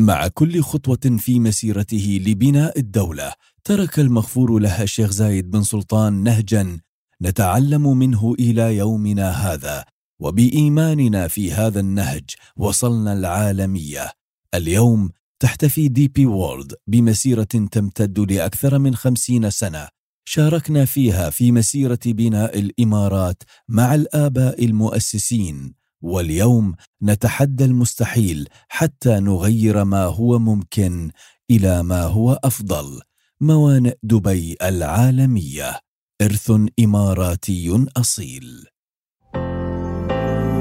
مع كل خطوة في مسيرته لبناء الدولة ترك المغفور له الشيخ زايد بن سلطان نهجا نتعلم منه إلى يومنا هذا. وبإيماننا في هذا النهج وصلنا العالمية. اليوم تحتفي دي بي وورلد بمسيرة تمتد لأكثر من خمسين سنة. شاركنا فيها في مسيرة بناء الإمارات مع الآباء المؤسسين. واليوم نتحدى المستحيل حتى نغير ما هو ممكن إلى ما هو أفضل. موانئ دبي العالمية. إرث إماراتي أصيل.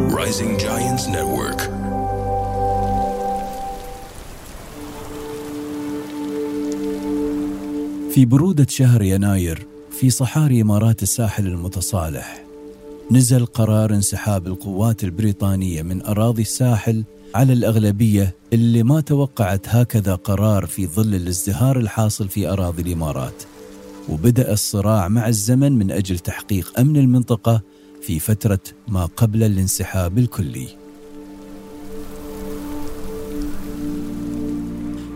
Rising Giants Network. في برودة شهر يناير في صحاري إمارات الساحل المتصالح نزل قرار انسحاب القوات البريطانية من أراضي الساحل على الأغلبية اللي ما توقعت هكذا قرار في ظل الازدهار الحاصل في أراضي الإمارات. وبدأ الصراع مع الزمن من أجل تحقيق أمن المنطقة في فترة ما قبل الانسحاب الكلي.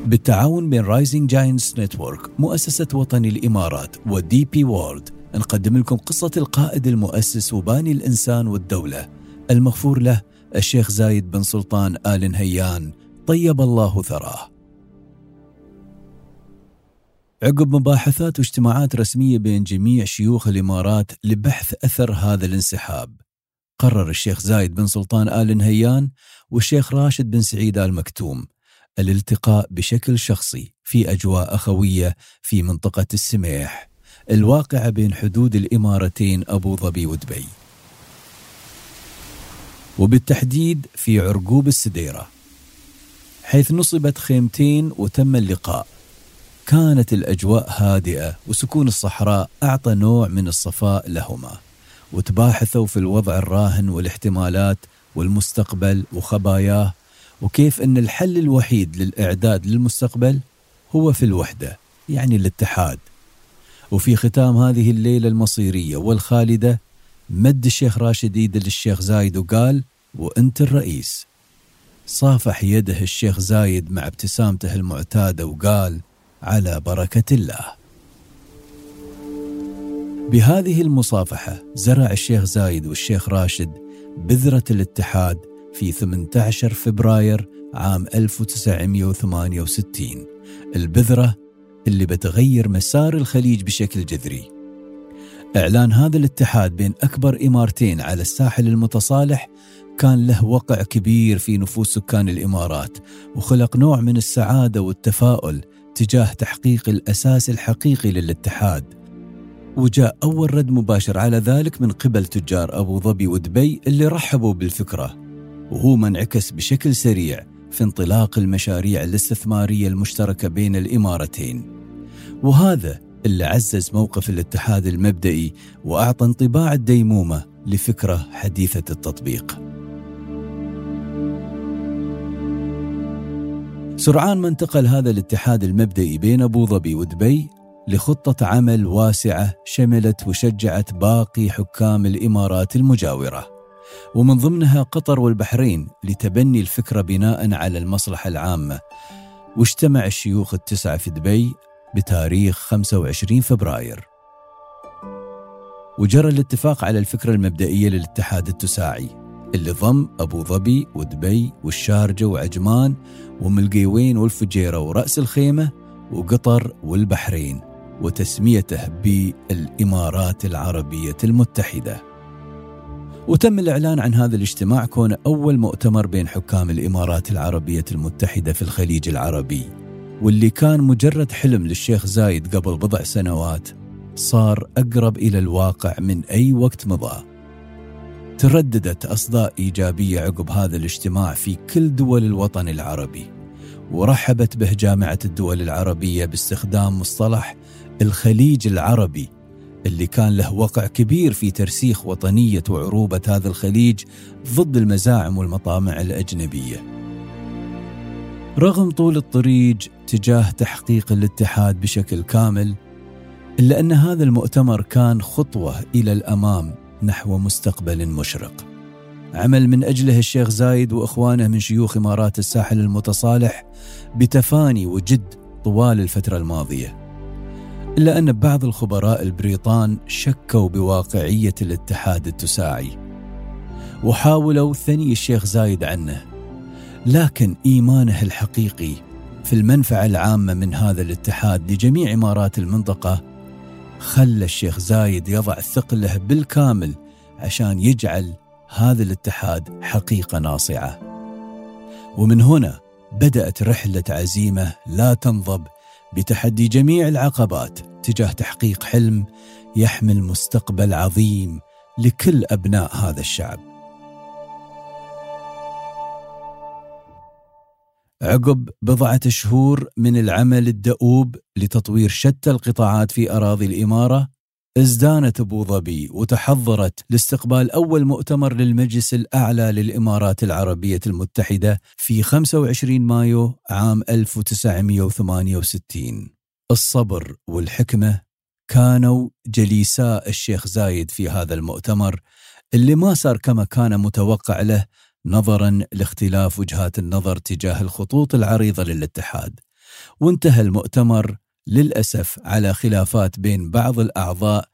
بالتعاون بين Rising Giants Network مؤسسة وطني الإمارات و DP World نقدم لكم قصة القائد المؤسس وباني الإنسان والدولة المغفور له الشيخ زايد بن سلطان آل نهيان طيب الله ثراه. عقب مباحثات واجتماعات رسمية بين جميع شيوخ الإمارات لبحث أثر هذا الانسحاب قرر الشيخ زايد بن سلطان آل نهيان والشيخ راشد بن سعيد آل مكتوم الالتقاء بشكل شخصي في أجواء أخوية في منطقة السميح. الواقعة بين حدود الإمارتين أبو ظبي ودبي وبالتحديد في عرقوب السديرة حيث نصبت خيمتين وتم اللقاء. كانت الأجواء هادئة وسكون الصحراء أعطى نوع من الصفاء لهما وتباحثوا في الوضع الراهن والاحتمالات والمستقبل وخباياه وكيف أن الحل الوحيد للإعداد للمستقبل هو في الوحدة يعني الاتحاد. وفي ختام هذه الليلة المصيرية والخالدة مد الشيخ راشد ايده للشيخ زايد وقال وأنت الرئيس. صافح يده الشيخ زايد مع ابتسامته المعتادة وقال على بركة الله. بهذه المصافحة زرع الشيخ زايد والشيخ راشد بذرة الاتحاد في 18 فبراير عام 1968 البذرة اللي بتغير مسار الخليج بشكل جذري. إعلان هذا الاتحاد بين أكبر إمارتين على الساحل المتصالح كان له وقع كبير في نفوس سكان الإمارات وخلق نوع من السعادة والتفاؤل تجاه تحقيق الأساس الحقيقي للاتحاد. وجاء أول رد مباشر على ذلك من قبل تجار أبو ظبي ودبي اللي رحبوا بالفكرة وهو ما انعكس بشكل سريع في انطلاق المشاريع الاستثمارية المشتركة بين الإمارتين. وهذا اللي عزز موقف الاتحاد المبدئي وأعطى انطباع الديمومة لفكرة حديثة التطبيق. سرعان ما انتقل هذا الاتحاد المبدئي بين أبو ظبي ودبي لخطة عمل واسعة شملت وشجعت باقي حكام الإمارات المجاورة. ومن ضمنها قطر والبحرين لتبني الفكرة بناء على المصلحة العامة. واجتمع الشيوخ التسعة في دبي بتاريخ 25 فبراير. وجرى الاتفاق على الفكرة المبدئية للاتحاد التساعي اللي ضم أبو ظبي ودبي والشارجة وعجمان وملقيوين والفجيرة ورأس الخيمة وقطر والبحرين وتسميته بالإمارات العربية المتحدة. وتم الإعلان عن هذا الاجتماع كونه أول مؤتمر بين حكام الإمارات العربية المتحدة في الخليج العربي واللي كان مجرد حلم للشيخ زايد قبل بضع سنوات صار أقرب إلى الواقع من أي وقت مضى. ترددت أصداء إيجابية عقب هذا الاجتماع في كل دول الوطن العربي ورحبت به جامعة الدول العربية باستخدام مصطلح الخليج العربي اللي كان له وقع كبير في ترسيخ وطنية وعروبة هذا الخليج ضد المزاعم والمطامع الأجنبية. رغم طول الطريق تجاه تحقيق الاتحاد بشكل كامل إلا أن هذا المؤتمر كان خطوة إلى الأمام نحو مستقبل مشرق. عمل من أجله الشيخ زايد وإخوانه من شيوخ إمارات الساحل المتصالح بتفاني وجد طوال الفترة الماضية. إلا أن بعض الخبراء البريطان شكوا بواقعية الاتحاد التساعي وحاولوا ثني الشيخ زايد عنه لكن إيمانه الحقيقي في المنفعة العامة من هذا الاتحاد لجميع إمارات المنطقة خلى الشيخ زايد يضع ثقله بالكامل عشان يجعل هذا الاتحاد حقيقة ناصعة. ومن هنا بدأت رحلة عزيمة لا تنضب بتحدي جميع العقبات تجاه تحقيق حلم يحمل مستقبل عظيم لكل أبناء هذا الشعب. عقب بضعة شهور من العمل الدؤوب لتطوير شتى القطاعات في أراضي الإمارة ازدانت أبو ظبي وتحضرت لاستقبال أول مؤتمر للمجلس الأعلى للإمارات العربية المتحدة في 25 مايو عام 1968 الصبر والحكمة كانوا جليساء الشيخ زايد في هذا المؤتمر اللي ما صار كما كان متوقع له نظرا لاختلاف وجهات النظر تجاه الخطوط العريضة للاتحاد. وانتهى المؤتمر للأسف على خلافات بين بعض الأعضاء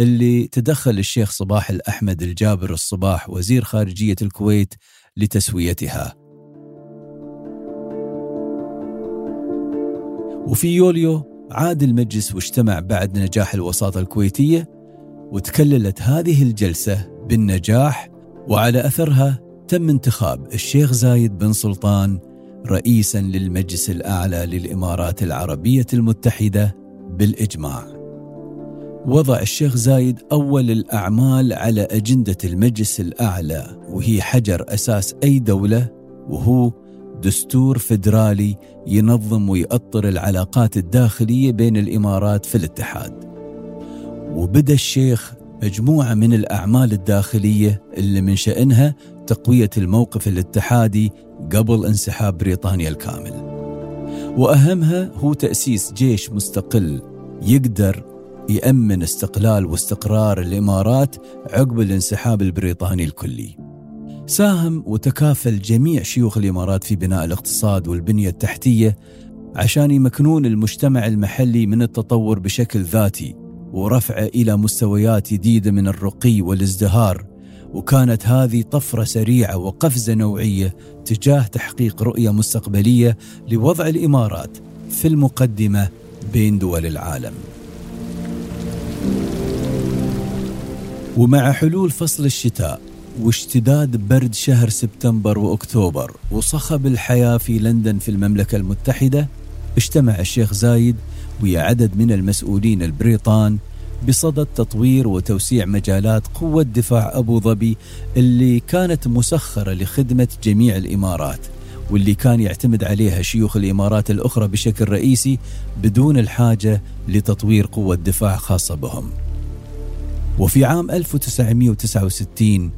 اللي تدخل الشيخ صباح الأحمد الجابر الصباح وزير خارجية الكويت لتسويتها. وفي يوليو عاد المجلس واجتمع بعد نجاح الوساطة الكويتية وتكللت هذه الجلسة بالنجاح وعلى أثرها تم انتخاب الشيخ زايد بن سلطان رئيسا للمجلس الأعلى للإمارات العربية المتحدة بالإجماع. وضع الشيخ زايد أول الأعمال على أجندة المجلس الأعلى وهي حجر أساس أي دولة وهو دستور فدرالي ينظم ويأطر العلاقات الداخلية بين الإمارات في الاتحاد. وبدأ الشيخ مجموعة من الأعمال الداخلية اللي من شأنها تقوية الموقف الاتحادي قبل انسحاب بريطانيا الكامل. وأهمها هو تأسيس جيش مستقل يقدر يأمن استقلال واستقرار الإمارات عقب الانسحاب البريطاني الكلي. ساهم وتكافل جميع شيوخ الإمارات في بناء الاقتصاد والبنية التحتية عشان يمكنون المجتمع المحلي من التطور بشكل ذاتي ورفعه إلى مستويات جديدة من الرقي والازدهار وكانت هذه طفرة سريعة وقفزة نوعية تجاه تحقيق رؤية مستقبلية لوضع الإمارات في المقدمة بين دول العالم. ومع حلول فصل الشتاء واشتداد برد شهر سبتمبر وأكتوبر وصخب الحياة في لندن في المملكة المتحدة اجتمع الشيخ زايد ويا عدد من المسؤولين البريطان بصدد تطوير وتوسيع مجالات قوة دفاع أبو ظبي اللي كانت مسخرة لخدمة جميع الإمارات واللي كان يعتمد عليها شيوخ الإمارات الأخرى بشكل رئيسي بدون الحاجة لتطوير قوة دفاع خاصة بهم. وفي عام 1969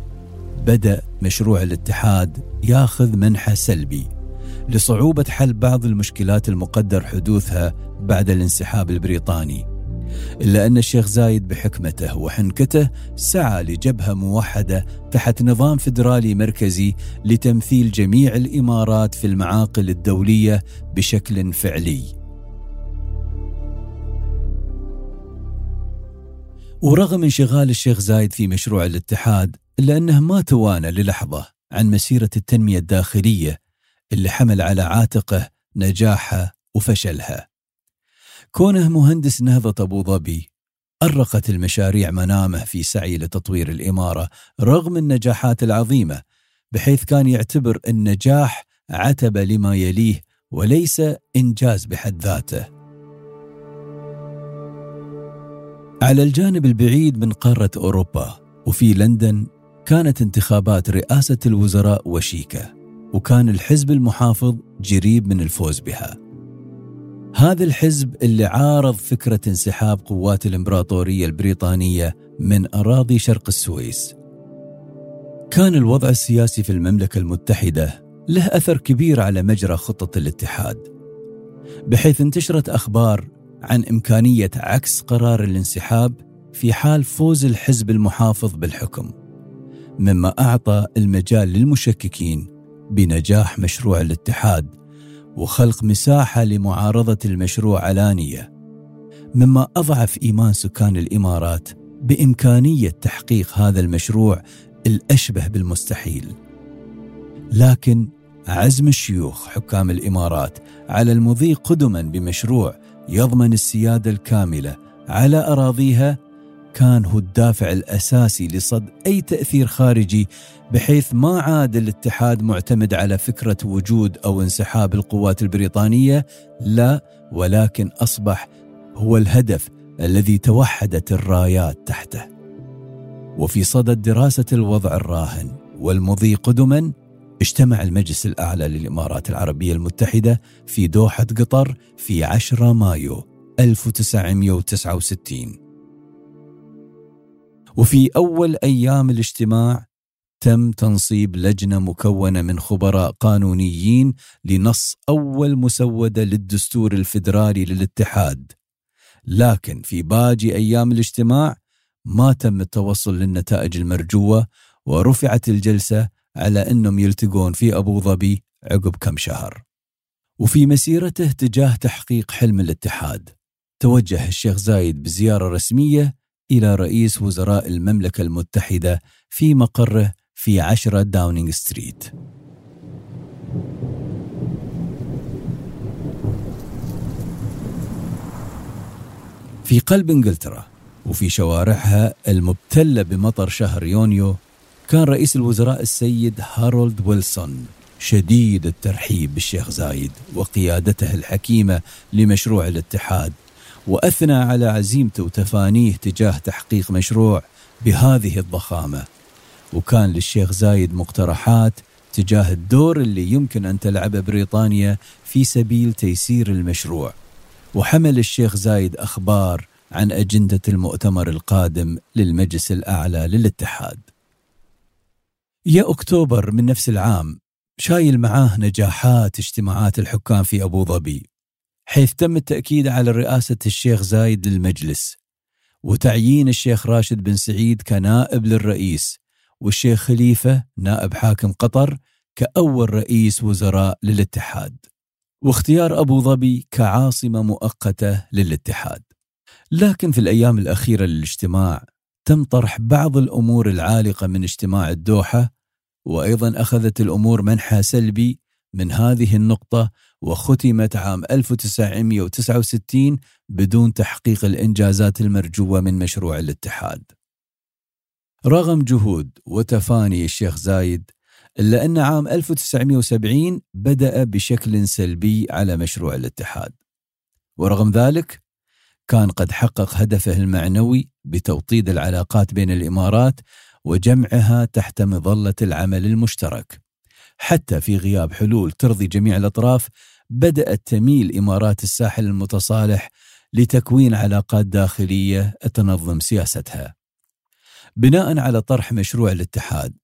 بدأ مشروع الاتحاد ياخذ منحى سلبي لصعوبة حل بعض المشكلات المقدر حدوثها بعد الانسحاب البريطاني. إلا أن الشيخ زايد بحكمته وحنكته سعى لجبهة موحدة تحت نظام فدرالي مركزي لتمثيل جميع الإمارات في المعاقل الدولية بشكل فعلي. ورغم انشغال الشيخ زايد في مشروع الاتحاد إلا أنه ما توانى للحظة عن مسيرة التنمية الداخلية اللي حمل على عاتقه نجاحها وفشلها. كونه مهندس نهضة أبو ظبي أرقت المشاريع منامه في سعي لتطوير الإمارة رغم النجاحات العظيمة بحيث كان يعتبر النجاح عتبة لما يليه وليس إنجاز بحد ذاته. على الجانب البعيد من قارة أوروبا وفي لندن كانت انتخابات رئاسة الوزراء وشيكة وكان الحزب المحافظ جريب من الفوز بها. هذا الحزب اللي عارض فكرة انسحاب قوات الإمبراطورية البريطانية من أراضي شرق السويس. كان الوضع السياسي في المملكة المتحدة له أثر كبير على مجرى خطة الاتحاد بحيث انتشرت أخبار عن إمكانية عكس قرار الانسحاب في حال فوز الحزب المحافظ بالحكم مما أعطى المجال للمشككين بنجاح مشروع الاتحاد وخلق مساحة لمعارضة المشروع علانية مما أضعف إيمان سكان الإمارات بإمكانية تحقيق هذا المشروع الأشبه بالمستحيل. لكن عزم الشيوخ حكام الإمارات على المضي قدما بمشروع يضمن السيادة الكاملة على أراضيها كان هو الدافع الأساسي لصد أي تأثير خارجي بحيث ما عاد الاتحاد معتمد على فكرة وجود أو انسحاب القوات البريطانية لا ولكن أصبح هو الهدف الذي توحدت الرايات تحته. وفي صدد دراسة الوضع الراهن والمضي قدما اجتمع المجلس الأعلى للإمارات العربية المتحدة في دوحة قطر في 10 مايو 1969 وفي أول أيام الاجتماع تم تنصيب لجنة مكونة من خبراء قانونيين لنص أول مسودة للدستور الفيدرالي للاتحاد. لكن في باقي أيام الاجتماع ما تم التوصل للنتائج المرجوة ورفعت الجلسة على أنهم يلتقون في أبو ظبي عقب كم شهر. وفي مسيرته تجاه تحقيق حلم الاتحاد توجه الشيخ زايد بزيارة رسمية إلى رئيس وزراء المملكة المتحدة في مقره في عشرة داونينغ ستريت. في قلب إنجلترا وفي شوارعها المبتلة بمطر شهر يونيو كان رئيس الوزراء السيد هارولد ويلسون شديد الترحيب بالشيخ زايد وقيادته الحكيمة لمشروع الاتحاد. وأثنى على عزيمته وتفانيه تجاه تحقيق مشروع بهذه الضخامة. وكان للشيخ زايد مقترحات تجاه الدور اللي يمكن أن تلعبه بريطانيا في سبيل تيسير المشروع. وحمل الشيخ زايد أخبار عن أجندة المؤتمر القادم للمجلس الأعلى للاتحاد. يا أكتوبر من نفس العام شايل معاه نجاحات اجتماعات الحكام في أبو ظبي. حيث تم التأكيد على رئاسة الشيخ زايد للمجلس وتعيين الشيخ راشد بن سعيد كنائب للرئيس. والشيخ خليفة نائب حاكم قطر كأول رئيس وزراء للاتحاد. واختيار أبو ظبي كعاصمة مؤقتة للاتحاد. لكن في الأيام الأخيرة للاجتماع تم طرح بعض الأمور العالقة من اجتماع الدوحة. وأيضا أخذت الأمور منحى سلبي من هذه النقطة وختمت عام 1969 بدون تحقيق الإنجازات المرجوة من مشروع الاتحاد. رغم جهود وتفاني الشيخ زايد إلا أن عام 1970 بدأ بشكل سلبي على مشروع الاتحاد. ورغم ذلك كان قد حقق هدفه المعنوي بتوطيد العلاقات بين الإمارات وجمعها تحت مظلة العمل المشترك. حتى في غياب حلول ترضي جميع الأطراف بدأت تميل إمارات الساحل المتصالح لتكوين علاقات داخلية تنظم سياستها. بناء على طرح مشروع الاتحاد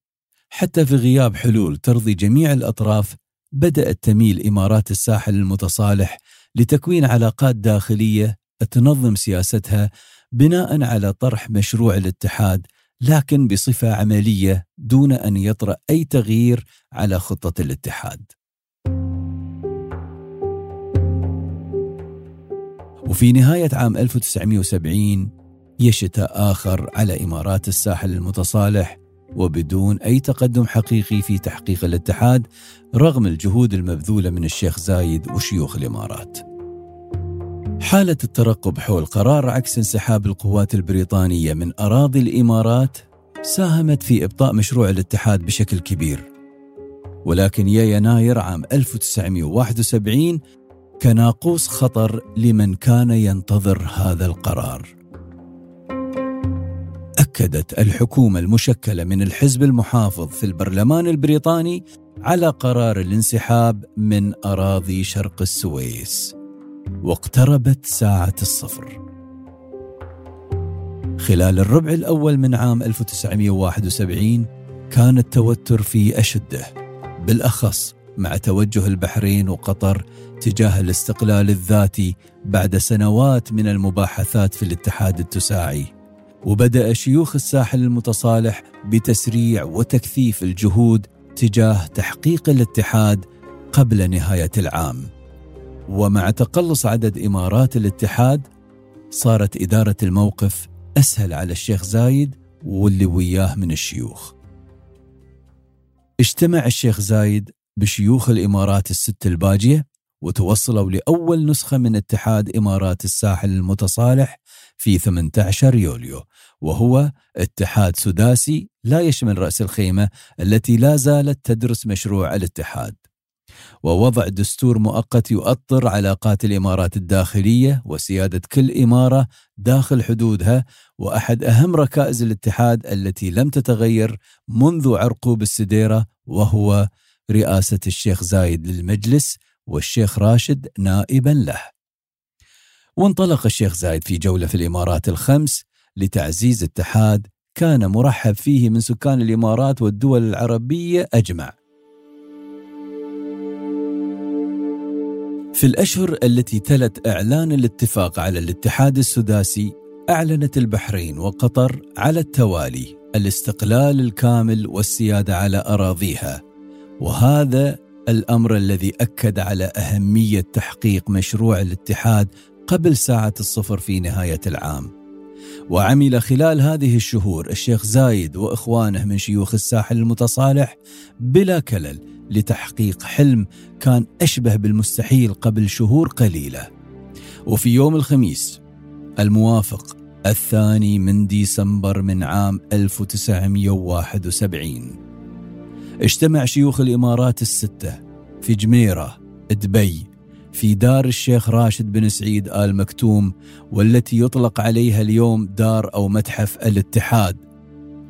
حتى في غياب حلول ترضي جميع الأطراف بدأت تميل إمارات الساحل المتصالح لتكوين علاقات داخلية تنظم سياستها بناء على طرح مشروع الاتحاد لكن بصفة عملية دون أن يطرأ أي تغيير على خطة الاتحاد. وفي نهاية عام 1970 يشتاء آخر على إمارات الساحل المتصالح وبدون أي تقدم حقيقي في تحقيق الاتحاد رغم الجهود المبذولة من الشيخ زايد وشيوخ الإمارات. حالة الترقب حول قرار عكس انسحاب القوات البريطانية من أراضي الإمارات ساهمت في إبطاء مشروع الاتحاد بشكل كبير. ولكن يا يناير عام 1971 كناقوس خطر لمن كان ينتظر هذا القرار. أكدت الحكومة المشكلة من الحزب المحافظ في البرلمان البريطاني على قرار الانسحاب من أراضي شرق السويس. واقتربت ساعة الصفر. خلال الربع الأول من عام 1971 كان التوتر في أشده بالأخص مع توجه البحرين وقطر تجاه الاستقلال الذاتي بعد سنوات من المباحثات في الاتحاد التساعي. وبدأ شيوخ الساحل المتصالح بتسريع وتكثيف الجهود تجاه تحقيق الاتحاد قبل نهاية العام. ومع تقلص عدد إمارات الاتحاد صارت إدارة الموقف أسهل على الشيخ زايد واللي وياه من الشيوخ. اجتمع الشيخ زايد بشيوخ الإمارات الست الباجية وتوصلوا لأول نسخة من اتحاد إمارات الساحل المتصالح في 18 يوليو وهو اتحاد سداسي لا يشمل رأس الخيمة التي لا زالت تدرس مشروع الاتحاد. ووضع دستور مؤقت يؤطر علاقات الإمارات الداخلية وسيادة كل إمارة داخل حدودها وأحد أهم ركائز الاتحاد التي لم تتغير منذ عرقوب السديره وهو رئاسة الشيخ زايد للمجلس والشيخ راشد نائبا له. وانطلق الشيخ زايد في جولة في الإمارات الخمس لتعزيز اتحاد كان مرحب فيه من سكان الإمارات والدول العربية أجمع. في الأشهر التي تلت إعلان الاتفاق على الاتحاد السداسي أعلنت البحرين وقطر على التوالي الاستقلال الكامل والسيادة على أراضيها. وهذا الأمر الذي أكد على أهمية تحقيق مشروع الاتحاد قبل ساعة الصفر في نهاية العام. وعمل خلال هذه الشهور الشيخ زايد وإخوانه من شيوخ الساحل المتصالح بلا كلل لتحقيق حلم كان أشبه بالمستحيل قبل شهور قليلة. وفي يوم الخميس الموافق الثاني من ديسمبر من عام 1971 اجتمع شيوخ الإمارات الستة في جميرة دبي في دار الشيخ راشد بن سعيد آل مكتوم والتي يطلق عليها اليوم دار أو متحف الاتحاد.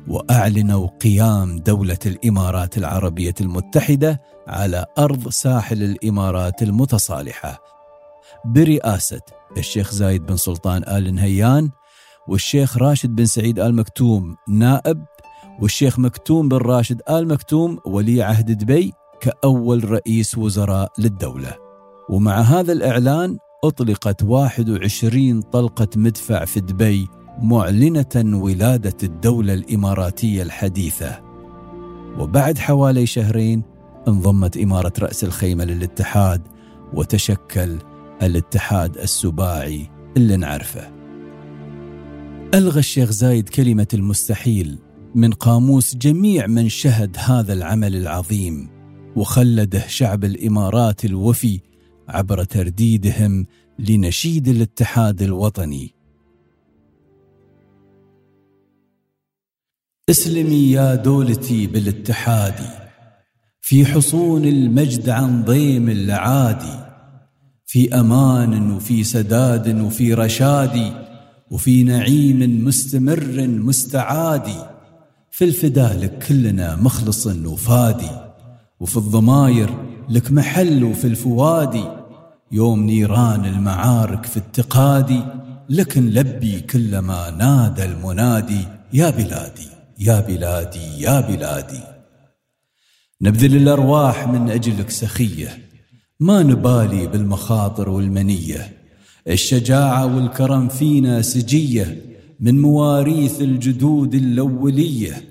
وأعلنوا قيام دولة الإمارات العربية المتحدة على أرض ساحل الإمارات المتصالحة. برئاسة الشيخ زايد بن سلطان آل نهيان والشيخ راشد بن سعيد آل مكتوم نائب والشيخ مكتوم بن راشد آل مكتوم ولي عهد دبي كأول رئيس وزراء للدولة. ومع هذا الإعلان أطلقت 21 طلقة مدفع في دبي معلنة ولادة الدولة الإماراتية الحديثة. وبعد حوالي شهرين انضمت إمارة رأس الخيمة للاتحاد وتشكل الاتحاد السباعي اللي نعرفه. ألغى الشيخ زايد كلمة المستحيل من قاموس جميع من شهد هذا العمل العظيم وخلده شعب الإمارات الوفي عبر ترديدهم لنشيد الاتحاد الوطني. اسلمي يا دولتي بالاتحاد. في حصون المجد عن ضيم الأعادي في أمان وفي سداد وفي رشاد. وفي نعيم مستمر مستعاد. في الفدا لك كلنا مخلص وفادي. وفي الضماير لك محل وفي الفوادي. يوم نيران المعارك في التقادي لك نلبي كلما نادى المنادي يا بلادي يا بلادي يا بلادي. نبذل الأرواح من أجلك سخية ما نبالي بالمخاطر والمنية. الشجاعة والكرم فينا سجية من مواريث الجدود الأولية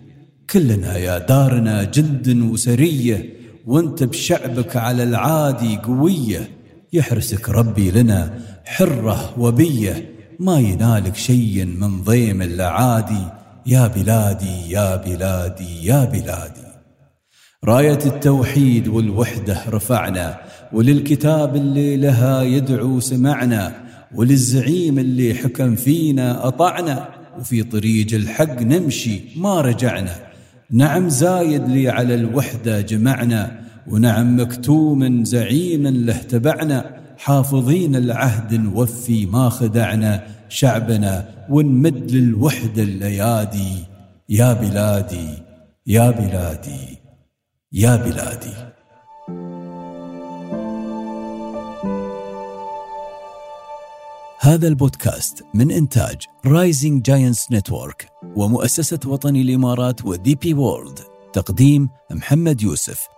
كلنا يا دارنا جند وسرية وانت بشعبك على العادي قوية يحرسك ربي لنا حرة وبية. ما ينالك شيء من ضيم الأعادي يا بلادي يا بلادي يا بلادي. راية التوحيد والوحدة رفعنا وللكتاب اللي لها يدعو سمعنا وللزعيم اللي حكم فينا أطعنا. وفي طريق الحق نمشي ما رجعنا. نعم زايد لي على الوحدة جمعنا ونعم مكتوم زعيم له تبعنا حافظين العهد نوفي ما خدعنا شعبنا ونمد للوحدة الأيادي يا بلادي يا بلادي يا بلادي. هذا البودكاست من إنتاج Rising Giants Network ومؤسسة وطني الإمارات و DP World تقديم محمد يوسف.